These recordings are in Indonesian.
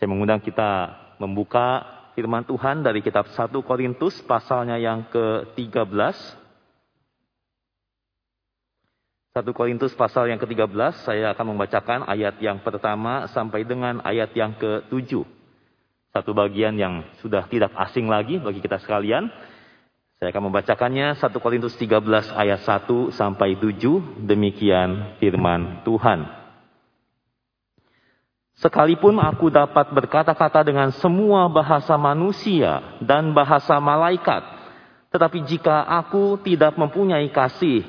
Saya mengundang kita membuka firman Tuhan dari kitab 1 Korintus pasalnya yang ke-13. 1 Korintus pasal yang ke-13 saya akan membacakan ayat yang pertama sampai dengan ayat yang ke-7. Satu bagian yang sudah tidak asing lagi bagi kita sekalian. Saya akan membacakannya 1 Korintus 13 ayat 1 sampai 7. Demikian firman Tuhan. Sekalipun aku dapat berkata-kata dengan semua bahasa manusia dan bahasa malaikat, tetapi jika aku tidak mempunyai kasih,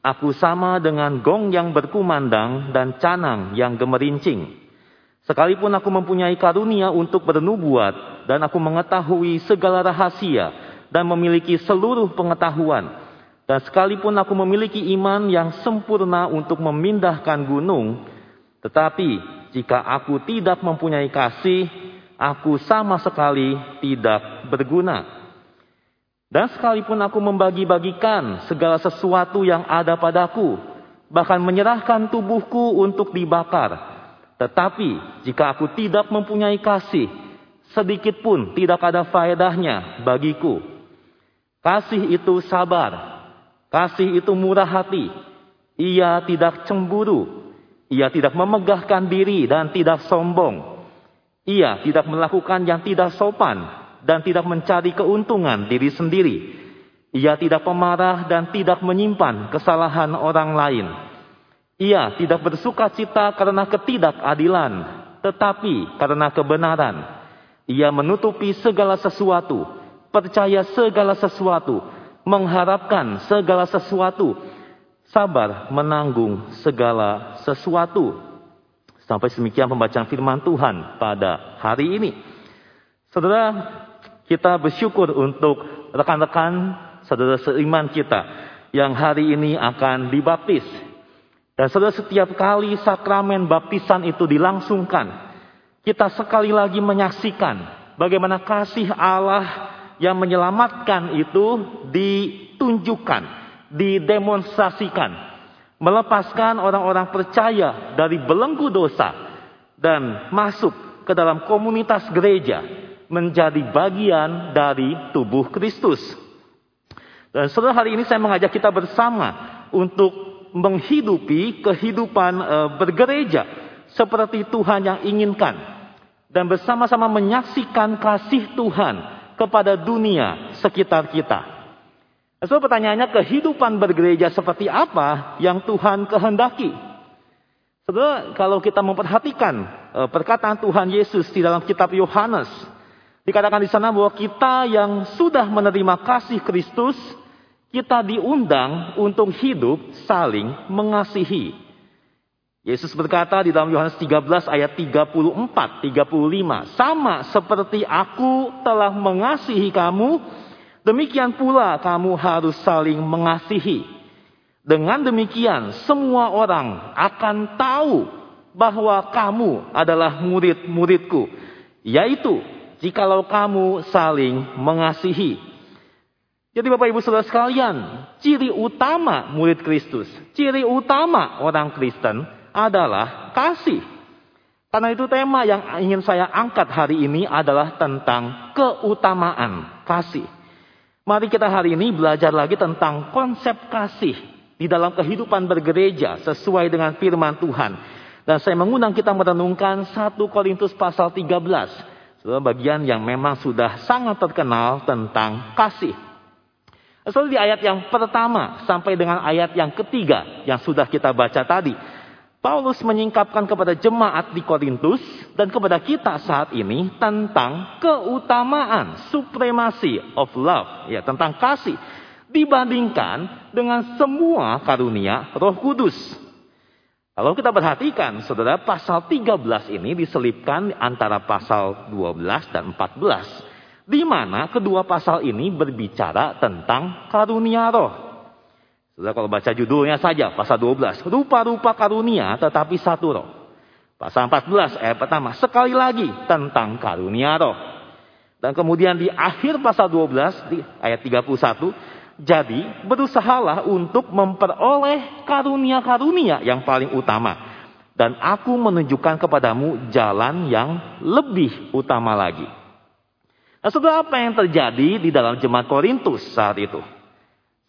aku sama dengan gong yang berkumandang dan canang yang gemerincing. Sekalipun aku mempunyai karunia untuk bernubuat dan aku mengetahui segala rahasia dan memiliki seluruh pengetahuan, dan sekalipun aku memiliki iman yang sempurna untuk memindahkan gunung, tetapi jika aku tidak mempunyai kasih, aku sama sekali tidak berguna. Dan sekalipun aku membagi-bagikan segala sesuatu yang ada padaku, bahkan menyerahkan tubuhku untuk dibakar, tetapi jika aku tidak mempunyai kasih, sedikit pun tidak ada faedahnya bagiku. Kasih itu sabar, kasih itu murah hati, ia tidak cemburu, ia tidak memegahkan diri dan tidak sombong. Ia tidak melakukan yang tidak sopan dan tidak mencari keuntungan diri sendiri. Ia tidak pemarah dan tidak menyimpan kesalahan orang lain. Ia tidak bersuka cita karena ketidakadilan, tetapi karena kebenaran. Ia menutupi segala sesuatu, percaya segala sesuatu, mengharapkan segala sesuatu, sabar menanggung segala sesuatu. Sampai semikian pembacaan firman Tuhan pada hari ini. Saudara, kita bersyukur untuk rekan-rekan saudara seiman kita yang hari ini akan dibaptis. Dan saudara setiap kali sakramen baptisan itu dilangsungkan, kita sekali lagi menyaksikan bagaimana kasih Allah yang menyelamatkan itu ditunjukkan didemonstrasikan, melepaskan orang-orang percaya dari belenggu dosa dan masuk ke dalam komunitas gereja menjadi bagian dari tubuh Kristus. Dan setelah hari ini saya mengajak kita bersama untuk menghidupi kehidupan e, bergereja seperti Tuhan yang inginkan dan bersama-sama menyaksikan kasih Tuhan kepada dunia sekitar kita. So pertanyaannya kehidupan bergereja seperti apa yang Tuhan kehendaki? Saudara, kalau kita memperhatikan eh, perkataan Tuhan Yesus di dalam kitab Yohanes, dikatakan di sana bahwa kita yang sudah menerima kasih Kristus, kita diundang untuk hidup saling mengasihi. Yesus berkata di dalam Yohanes 13 ayat 34, 35, sama seperti aku telah mengasihi kamu, Demikian pula kamu harus saling mengasihi. Dengan demikian semua orang akan tahu bahwa kamu adalah murid-muridku. Yaitu jikalau kamu saling mengasihi. Jadi Bapak Ibu Saudara sekalian, ciri utama murid Kristus, ciri utama orang Kristen adalah kasih. Karena itu tema yang ingin saya angkat hari ini adalah tentang keutamaan kasih. Mari kita hari ini belajar lagi tentang konsep kasih di dalam kehidupan bergereja sesuai dengan firman Tuhan. Dan saya mengundang kita merenungkan 1 Korintus pasal 13. Sebuah bagian yang memang sudah sangat terkenal tentang kasih. Seperti di ayat yang pertama sampai dengan ayat yang ketiga yang sudah kita baca tadi. Paulus menyingkapkan kepada jemaat di Korintus dan kepada kita saat ini tentang keutamaan supremasi of love, ya tentang kasih dibandingkan dengan semua karunia Roh Kudus. Kalau kita perhatikan, Saudara, pasal 13 ini diselipkan antara pasal 12 dan 14 di mana kedua pasal ini berbicara tentang karunia roh. Sudah kalau baca judulnya saja pasal 12. Rupa-rupa karunia tetapi satu roh. Pasal 14 ayat pertama. Sekali lagi tentang karunia roh. Dan kemudian di akhir pasal 12 di ayat 31. Jadi berusahalah untuk memperoleh karunia-karunia yang paling utama. dan aku menunjukkan kepadamu jalan yang lebih utama lagi. Nah, saudara apa yang terjadi di dalam jemaat Korintus saat itu?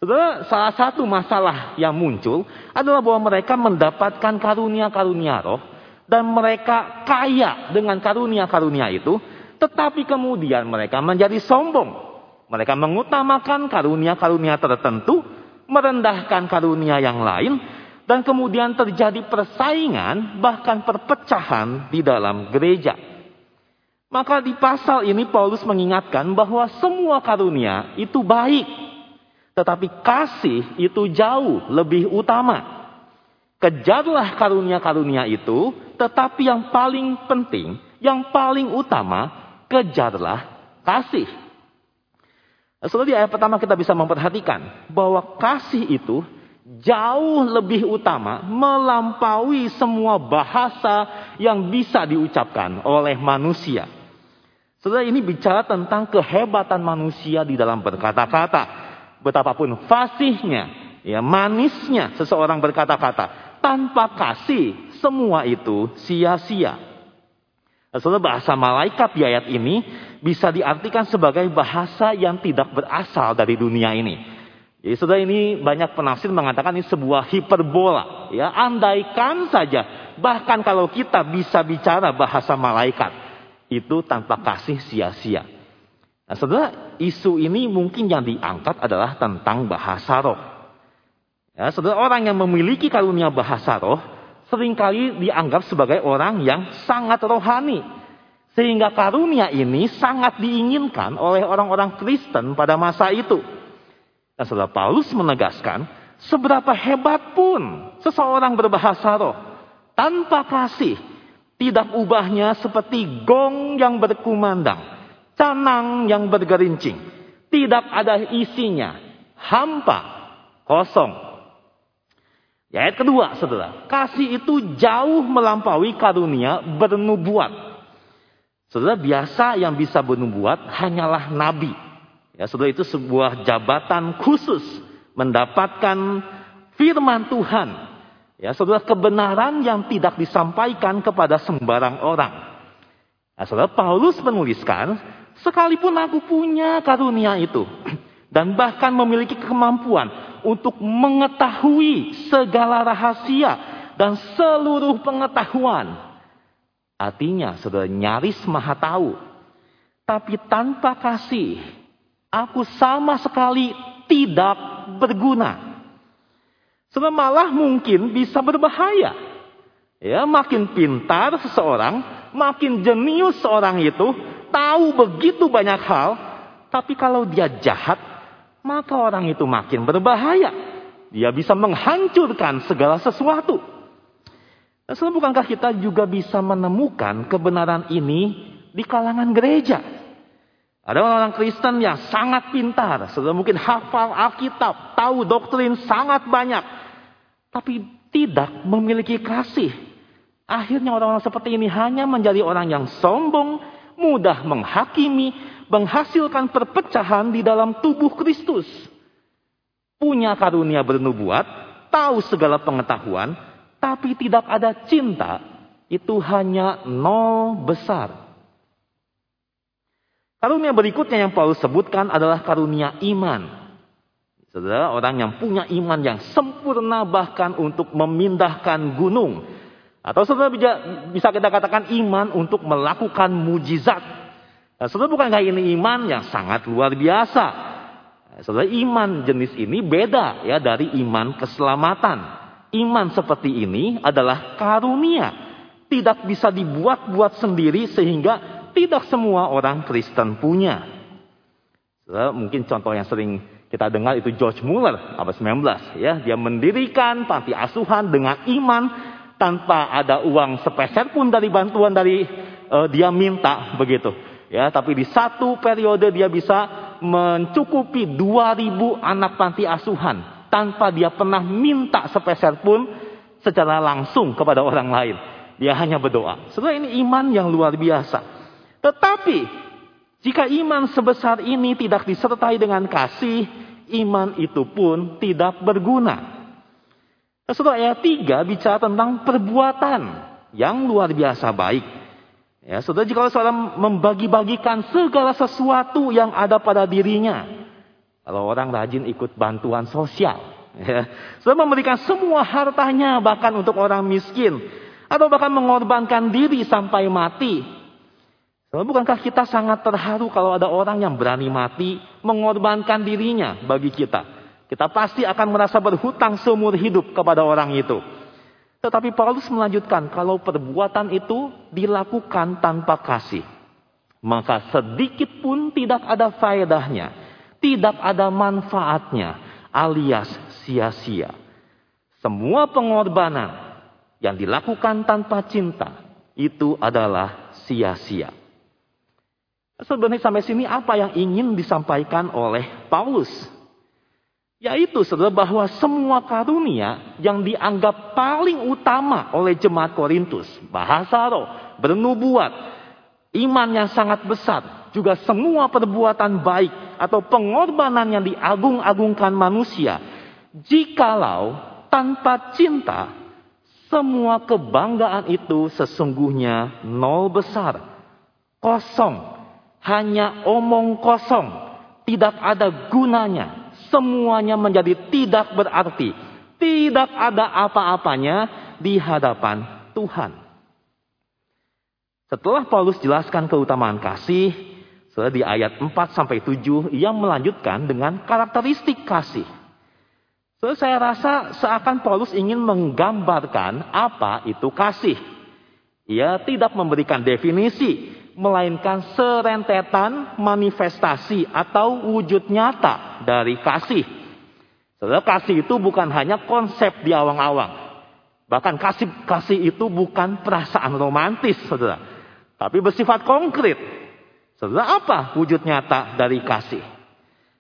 Saudara, salah satu masalah yang muncul adalah bahwa mereka mendapatkan karunia-karunia roh dan mereka kaya dengan karunia-karunia itu, tetapi kemudian mereka menjadi sombong. Mereka mengutamakan karunia-karunia tertentu, merendahkan karunia yang lain, dan kemudian terjadi persaingan bahkan perpecahan di dalam gereja. Maka di pasal ini Paulus mengingatkan bahwa semua karunia itu baik, tetapi kasih itu jauh lebih utama. Kejarlah karunia-karunia itu, tetapi yang paling penting, yang paling utama, kejarlah kasih. Setelah di ayat pertama kita bisa memperhatikan bahwa kasih itu jauh lebih utama melampaui semua bahasa yang bisa diucapkan oleh manusia. Saudara ini bicara tentang kehebatan manusia di dalam berkata-kata. Betapapun fasihnya, ya manisnya seseorang berkata-kata. Tanpa kasih, semua itu sia-sia. Saudara bahasa malaikat di ayat ini bisa diartikan sebagai bahasa yang tidak berasal dari dunia ini. Jadi saudara ini banyak penafsir mengatakan ini sebuah hiperbola. Ya, andaikan saja, bahkan kalau kita bisa bicara bahasa malaikat, itu tanpa kasih sia-sia. Nah, saudara, isu ini mungkin yang diangkat adalah tentang bahasa roh. Ya, saudara, orang yang memiliki karunia bahasa roh, sering kali dianggap sebagai orang yang sangat rohani. Sehingga karunia ini sangat diinginkan oleh orang-orang Kristen pada masa itu. Dan saudara Paulus menegaskan, seberapa hebat pun seseorang berbahasa roh, tanpa kasih, tidak ubahnya seperti gong yang berkumandang, canang yang bergerincing, tidak ada isinya, hampa, kosong. Ya, ayat kedua, saudara, kasih itu jauh melampaui karunia bernubuat. Saudara, biasa yang bisa bernubuat hanyalah nabi. Ya, saudara itu sebuah jabatan khusus mendapatkan firman Tuhan. Ya, saudara kebenaran yang tidak disampaikan kepada sembarang orang. Nah, saudara Paulus menuliskan, sekalipun aku punya karunia itu dan bahkan memiliki kemampuan untuk mengetahui segala rahasia dan seluruh pengetahuan. Artinya, saudara nyaris maha tahu, tapi tanpa kasih Aku sama sekali tidak berguna. Sebenarnya malah mungkin bisa berbahaya. Ya, makin pintar seseorang, makin jenius seorang itu, tahu begitu banyak hal, tapi kalau dia jahat, maka orang itu makin berbahaya. Dia bisa menghancurkan segala sesuatu. Nah, bukankah kita juga bisa menemukan kebenaran ini di kalangan gereja? Ada orang-orang Kristen yang sangat pintar, sudah mungkin hafal Alkitab, tahu doktrin sangat banyak, tapi tidak memiliki kasih. Akhirnya orang-orang seperti ini hanya menjadi orang yang sombong, mudah menghakimi, menghasilkan perpecahan di dalam tubuh Kristus. Punya karunia bernubuat, tahu segala pengetahuan, tapi tidak ada cinta, itu hanya nol besar. Karunia berikutnya yang Paulus sebutkan adalah karunia iman. Saudara, orang yang punya iman yang sempurna bahkan untuk memindahkan gunung. Atau saudara bisa kita katakan iman untuk melakukan mujizat. Nah, saudara bukankah ini iman yang sangat luar biasa? Saudara, iman jenis ini beda ya dari iman keselamatan. Iman seperti ini adalah karunia. Tidak bisa dibuat-buat sendiri sehingga tidak semua orang Kristen punya. Mungkin contoh yang sering kita dengar itu George Muller abad 19 ya, dia mendirikan panti asuhan dengan iman tanpa ada uang sepeser pun dari bantuan dari uh, dia minta begitu. Ya, tapi di satu periode dia bisa mencukupi 2000 anak panti asuhan tanpa dia pernah minta sepeser pun secara langsung kepada orang lain. Dia hanya berdoa. Sebenarnya ini iman yang luar biasa. Tetapi jika iman sebesar ini tidak disertai dengan kasih, iman itu pun tidak berguna. Saudara ayat 3 bicara tentang perbuatan yang luar biasa baik. Ya, saudara jika saudara membagi-bagikan segala sesuatu yang ada pada dirinya. Kalau orang rajin ikut bantuan sosial. Ya, saudara memberikan semua hartanya bahkan untuk orang miskin. Atau bahkan mengorbankan diri sampai mati. Saudara, bukankah kita sangat terharu kalau ada orang yang berani mati mengorbankan dirinya bagi kita. Kita pasti akan merasa berhutang seumur hidup kepada orang itu. Tetapi Paulus melanjutkan, kalau perbuatan itu dilakukan tanpa kasih, maka sedikit pun tidak ada faedahnya, tidak ada manfaatnya, alias sia-sia. Semua pengorbanan yang dilakukan tanpa cinta itu adalah sia-sia. Sebenarnya sampai sini apa yang ingin disampaikan oleh Paulus? Yaitu saudara bahwa semua karunia yang dianggap paling utama oleh jemaat Korintus. Bahasa roh, bernubuat, iman yang sangat besar. Juga semua perbuatan baik atau pengorbanan yang diagung-agungkan manusia. Jikalau tanpa cinta, semua kebanggaan itu sesungguhnya nol besar. Kosong. Hanya omong kosong. Tidak ada gunanya semuanya menjadi tidak berarti. Tidak ada apa-apanya di hadapan Tuhan. Setelah Paulus jelaskan keutamaan kasih, setelah di ayat 4 sampai 7 ia melanjutkan dengan karakteristik kasih. So, saya rasa seakan Paulus ingin menggambarkan apa itu kasih. Ia tidak memberikan definisi, melainkan serentetan manifestasi atau wujud nyata dari kasih. Saudara, kasih itu bukan hanya konsep di awang-awang. Bahkan kasih kasih itu bukan perasaan romantis, saudara. Tapi bersifat konkret. Saudara, apa wujud nyata dari kasih?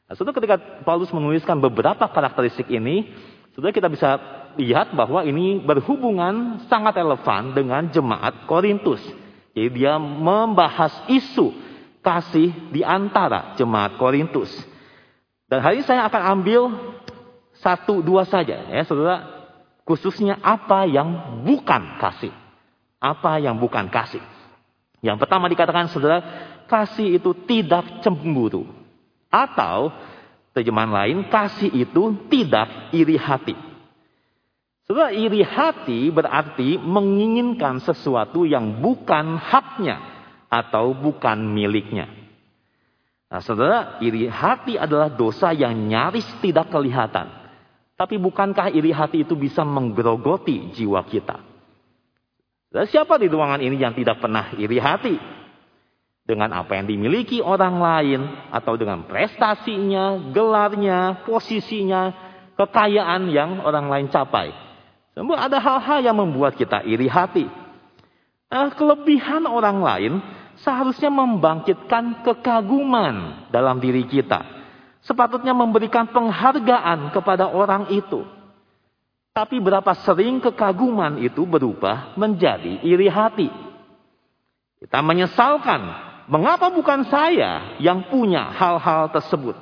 Nah, saudara, ketika Paulus menuliskan beberapa karakteristik ini, saudara kita bisa lihat bahwa ini berhubungan sangat relevan dengan jemaat Korintus. Jadi dia membahas isu kasih di antara jemaat Korintus. Dan hari ini saya akan ambil satu dua saja ya saudara. Khususnya apa yang bukan kasih. Apa yang bukan kasih. Yang pertama dikatakan saudara, kasih itu tidak cemburu. Atau terjemahan lain, kasih itu tidak iri hati. Saudara, iri hati berarti menginginkan sesuatu yang bukan haknya atau bukan miliknya. Nah, saudara, iri hati adalah dosa yang nyaris tidak kelihatan. Tapi bukankah iri hati itu bisa menggerogoti jiwa kita? Dan siapa di ruangan ini yang tidak pernah iri hati? Dengan apa yang dimiliki orang lain, atau dengan prestasinya, gelarnya, posisinya, kekayaan yang orang lain capai. Semua ada hal-hal yang membuat kita iri hati. Nah, kelebihan orang lain seharusnya membangkitkan kekaguman dalam diri kita. Sepatutnya memberikan penghargaan kepada orang itu. Tapi berapa sering kekaguman itu berubah menjadi iri hati. Kita menyesalkan, mengapa bukan saya yang punya hal-hal tersebut.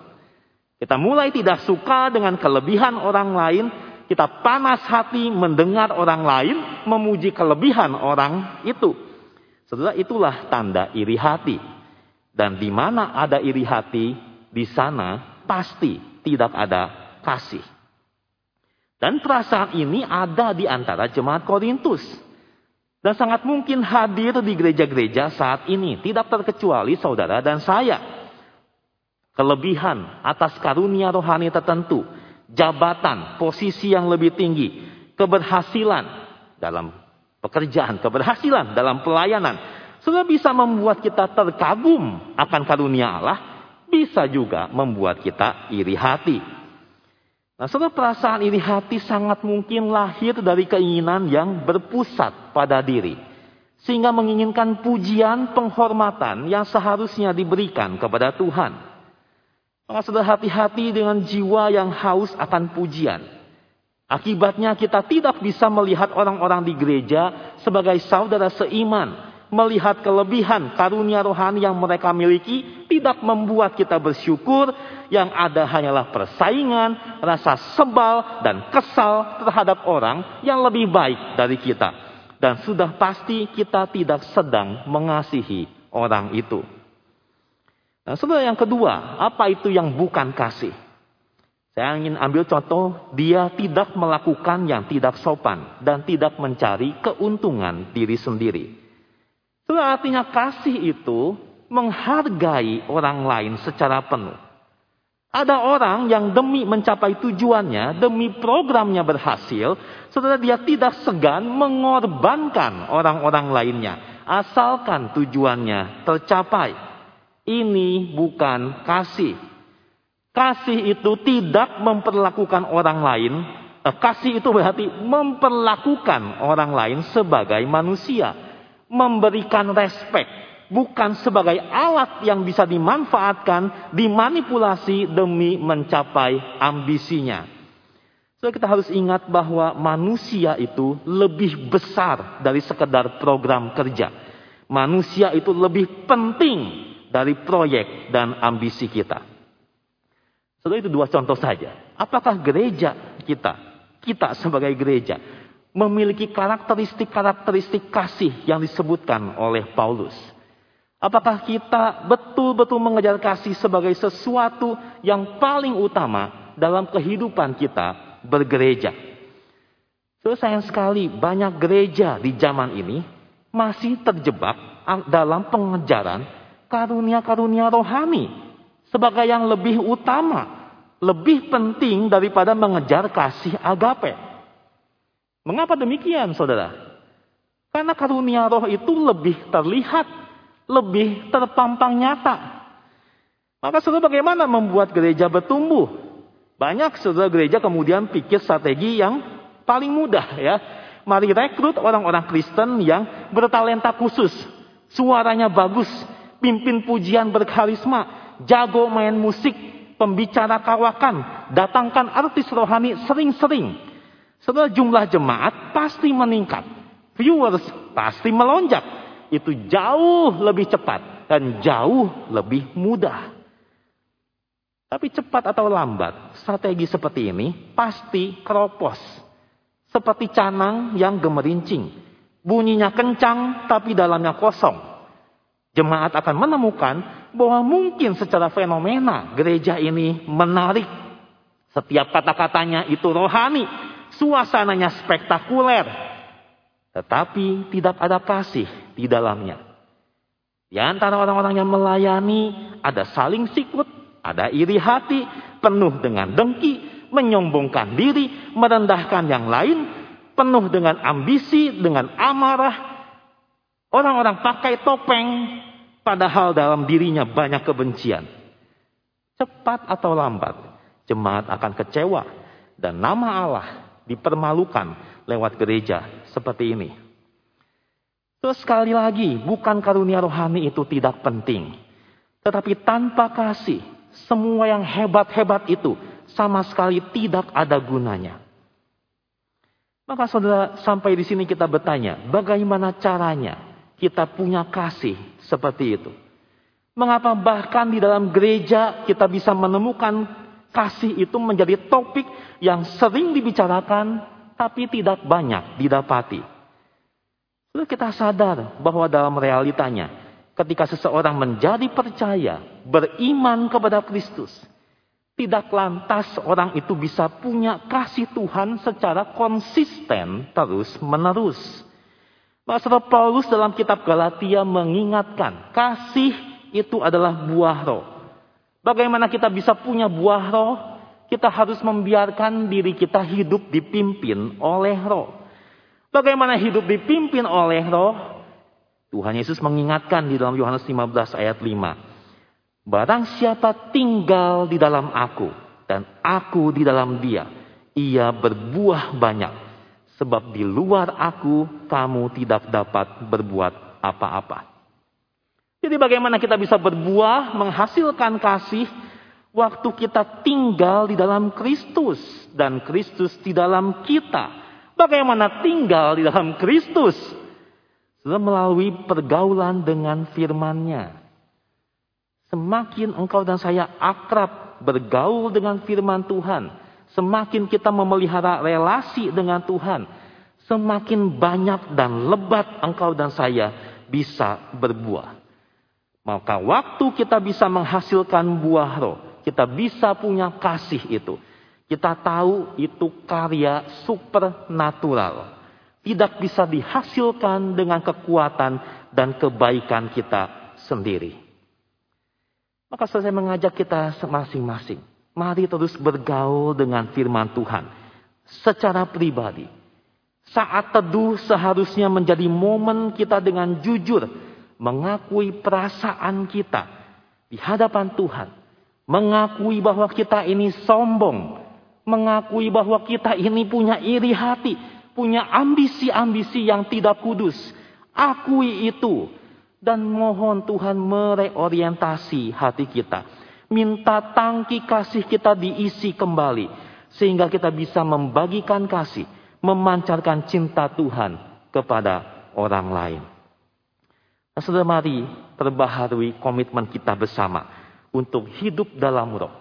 Kita mulai tidak suka dengan kelebihan orang lain kita panas hati mendengar orang lain memuji kelebihan orang itu. Saudara, itulah tanda iri hati. Dan di mana ada iri hati, di sana pasti tidak ada kasih. Dan perasaan ini ada di antara jemaat Korintus. Dan sangat mungkin hadir di gereja-gereja saat ini. Tidak terkecuali saudara dan saya. Kelebihan atas karunia rohani tertentu jabatan, posisi yang lebih tinggi, keberhasilan dalam pekerjaan, keberhasilan dalam pelayanan, sudah bisa membuat kita terkagum akan karunia Allah, bisa juga membuat kita iri hati. Nah, saudara perasaan iri hati sangat mungkin lahir dari keinginan yang berpusat pada diri. Sehingga menginginkan pujian, penghormatan yang seharusnya diberikan kepada Tuhan. Maka sudah hati-hati dengan jiwa yang haus akan pujian. Akibatnya kita tidak bisa melihat orang-orang di gereja sebagai saudara seiman. melihat kelebihan karunia rohani yang mereka miliki tidak membuat kita bersyukur, yang ada hanyalah persaingan, rasa sebal dan kesal terhadap orang yang lebih baik dari kita. Dan sudah pasti kita tidak sedang mengasihi orang itu. Nah, saudara yang kedua, apa itu yang bukan kasih? Saya ingin ambil contoh, dia tidak melakukan yang tidak sopan dan tidak mencari keuntungan diri sendiri. Itu artinya kasih itu menghargai orang lain secara penuh. Ada orang yang demi mencapai tujuannya, demi programnya berhasil, saudara dia tidak segan mengorbankan orang-orang lainnya, asalkan tujuannya tercapai. Ini bukan kasih, Kasih itu tidak memperlakukan orang lain. Eh, kasih itu berarti memperlakukan orang lain sebagai manusia. Memberikan respek. Bukan sebagai alat yang bisa dimanfaatkan, dimanipulasi demi mencapai ambisinya. So, kita harus ingat bahwa manusia itu lebih besar dari sekedar program kerja. Manusia itu lebih penting dari proyek dan ambisi kita. Saudara itu dua contoh saja. Apakah gereja kita, kita sebagai gereja, memiliki karakteristik-karakteristik kasih yang disebutkan oleh Paulus? Apakah kita betul-betul mengejar kasih sebagai sesuatu yang paling utama dalam kehidupan kita bergereja? Saudara sayang sekali banyak gereja di zaman ini masih terjebak dalam pengejaran karunia-karunia rohani sebagai yang lebih utama, lebih penting daripada mengejar kasih agape. Mengapa demikian, saudara? Karena karunia roh itu lebih terlihat, lebih terpampang nyata. Maka saudara bagaimana membuat gereja bertumbuh? Banyak saudara gereja kemudian pikir strategi yang paling mudah ya. Mari rekrut orang-orang Kristen yang bertalenta khusus. Suaranya bagus, pimpin pujian berkarisma, jago main musik, pembicara kawakan, datangkan artis rohani sering-sering. Setelah jumlah jemaat pasti meningkat. Viewers pasti melonjak. Itu jauh lebih cepat dan jauh lebih mudah. Tapi cepat atau lambat, strategi seperti ini pasti keropos. Seperti canang yang gemerincing. Bunyinya kencang tapi dalamnya kosong. Jemaat akan menemukan bahwa mungkin secara fenomena gereja ini menarik. Setiap kata-katanya itu rohani, suasananya spektakuler. Tetapi tidak ada kasih di dalamnya. Di antara orang-orang yang melayani ada saling sikut, ada iri hati, penuh dengan dengki, menyombongkan diri, merendahkan yang lain, penuh dengan ambisi, dengan amarah, Orang-orang pakai topeng, padahal dalam dirinya banyak kebencian. Cepat atau lambat, jemaat akan kecewa dan nama Allah dipermalukan lewat gereja seperti ini. Terus sekali lagi, bukan karunia rohani itu tidak penting. Tetapi tanpa kasih, semua yang hebat-hebat itu sama sekali tidak ada gunanya. Maka saudara sampai di sini kita bertanya, bagaimana caranya kita punya kasih seperti itu. Mengapa bahkan di dalam gereja kita bisa menemukan kasih itu menjadi topik yang sering dibicarakan tapi tidak banyak didapati. Lalu kita sadar bahwa dalam realitanya ketika seseorang menjadi percaya, beriman kepada Kristus, tidak lantas orang itu bisa punya kasih Tuhan secara konsisten terus-menerus. Pastor Paulus dalam kitab Galatia mengingatkan, kasih itu adalah buah roh. Bagaimana kita bisa punya buah roh? Kita harus membiarkan diri kita hidup dipimpin oleh roh. Bagaimana hidup dipimpin oleh roh? Tuhan Yesus mengingatkan di dalam Yohanes 15 ayat 5. Barang siapa tinggal di dalam aku dan aku di dalam dia, ia berbuah banyak sebab di luar aku kamu tidak dapat berbuat apa-apa. Jadi bagaimana kita bisa berbuah, menghasilkan kasih, waktu kita tinggal di dalam Kristus dan Kristus di dalam kita. Bagaimana tinggal di dalam Kristus? Sudah melalui pergaulan dengan firman-Nya. Semakin engkau dan saya akrab bergaul dengan firman Tuhan, semakin kita memelihara relasi dengan Tuhan, semakin banyak dan lebat engkau dan saya bisa berbuah. Maka waktu kita bisa menghasilkan buah roh, kita bisa punya kasih itu. Kita tahu itu karya supernatural. Tidak bisa dihasilkan dengan kekuatan dan kebaikan kita sendiri. Maka saya mengajak kita masing-masing. Mari terus bergaul dengan firman Tuhan. Secara pribadi. Saat teduh seharusnya menjadi momen kita dengan jujur. Mengakui perasaan kita. Di hadapan Tuhan. Mengakui bahwa kita ini sombong. Mengakui bahwa kita ini punya iri hati. Punya ambisi-ambisi yang tidak kudus. Akui itu dan mohon Tuhan mereorientasi hati kita. Minta tangki kasih kita diisi kembali. Sehingga kita bisa membagikan kasih. Memancarkan cinta Tuhan kepada orang lain. Nah, saudara mari terbaharui komitmen kita bersama. Untuk hidup dalam roh.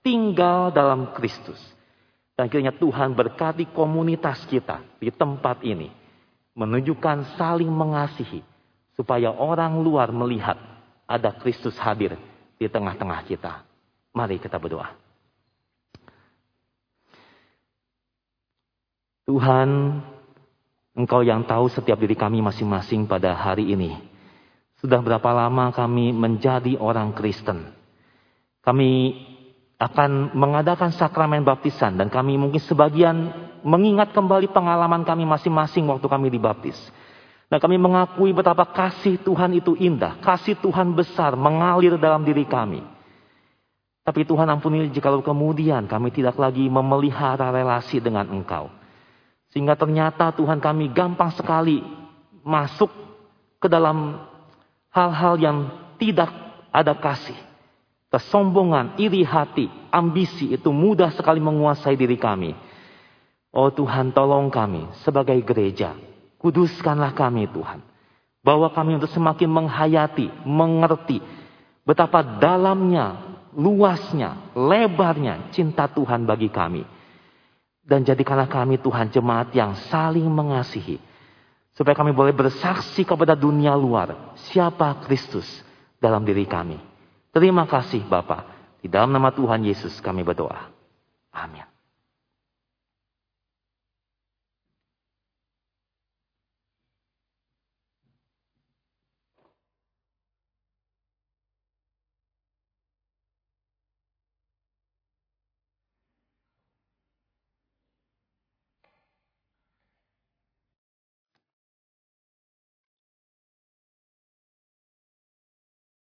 Tinggal dalam Kristus. Dan kiranya Tuhan berkati komunitas kita di tempat ini. Menunjukkan saling mengasihi supaya orang luar melihat ada Kristus hadir di tengah-tengah kita. Mari kita berdoa. Tuhan, Engkau yang tahu setiap diri kami masing-masing pada hari ini. Sudah berapa lama kami menjadi orang Kristen. Kami akan mengadakan sakramen baptisan dan kami mungkin sebagian mengingat kembali pengalaman kami masing-masing waktu kami dibaptis. Nah kami mengakui betapa kasih Tuhan itu indah. Kasih Tuhan besar mengalir dalam diri kami. Tapi Tuhan ampuni jika kemudian kami tidak lagi memelihara relasi dengan Engkau. Sehingga ternyata Tuhan kami gampang sekali masuk ke dalam hal-hal yang tidak ada kasih. Kesombongan, iri hati, ambisi itu mudah sekali menguasai diri kami. Oh Tuhan tolong kami sebagai gereja Kuduskanlah kami Tuhan. Bawa kami untuk semakin menghayati, mengerti betapa dalamnya, luasnya, lebarnya cinta Tuhan bagi kami. Dan jadikanlah kami Tuhan jemaat yang saling mengasihi. Supaya kami boleh bersaksi kepada dunia luar. Siapa Kristus dalam diri kami. Terima kasih Bapak. Di dalam nama Tuhan Yesus kami berdoa. Amin.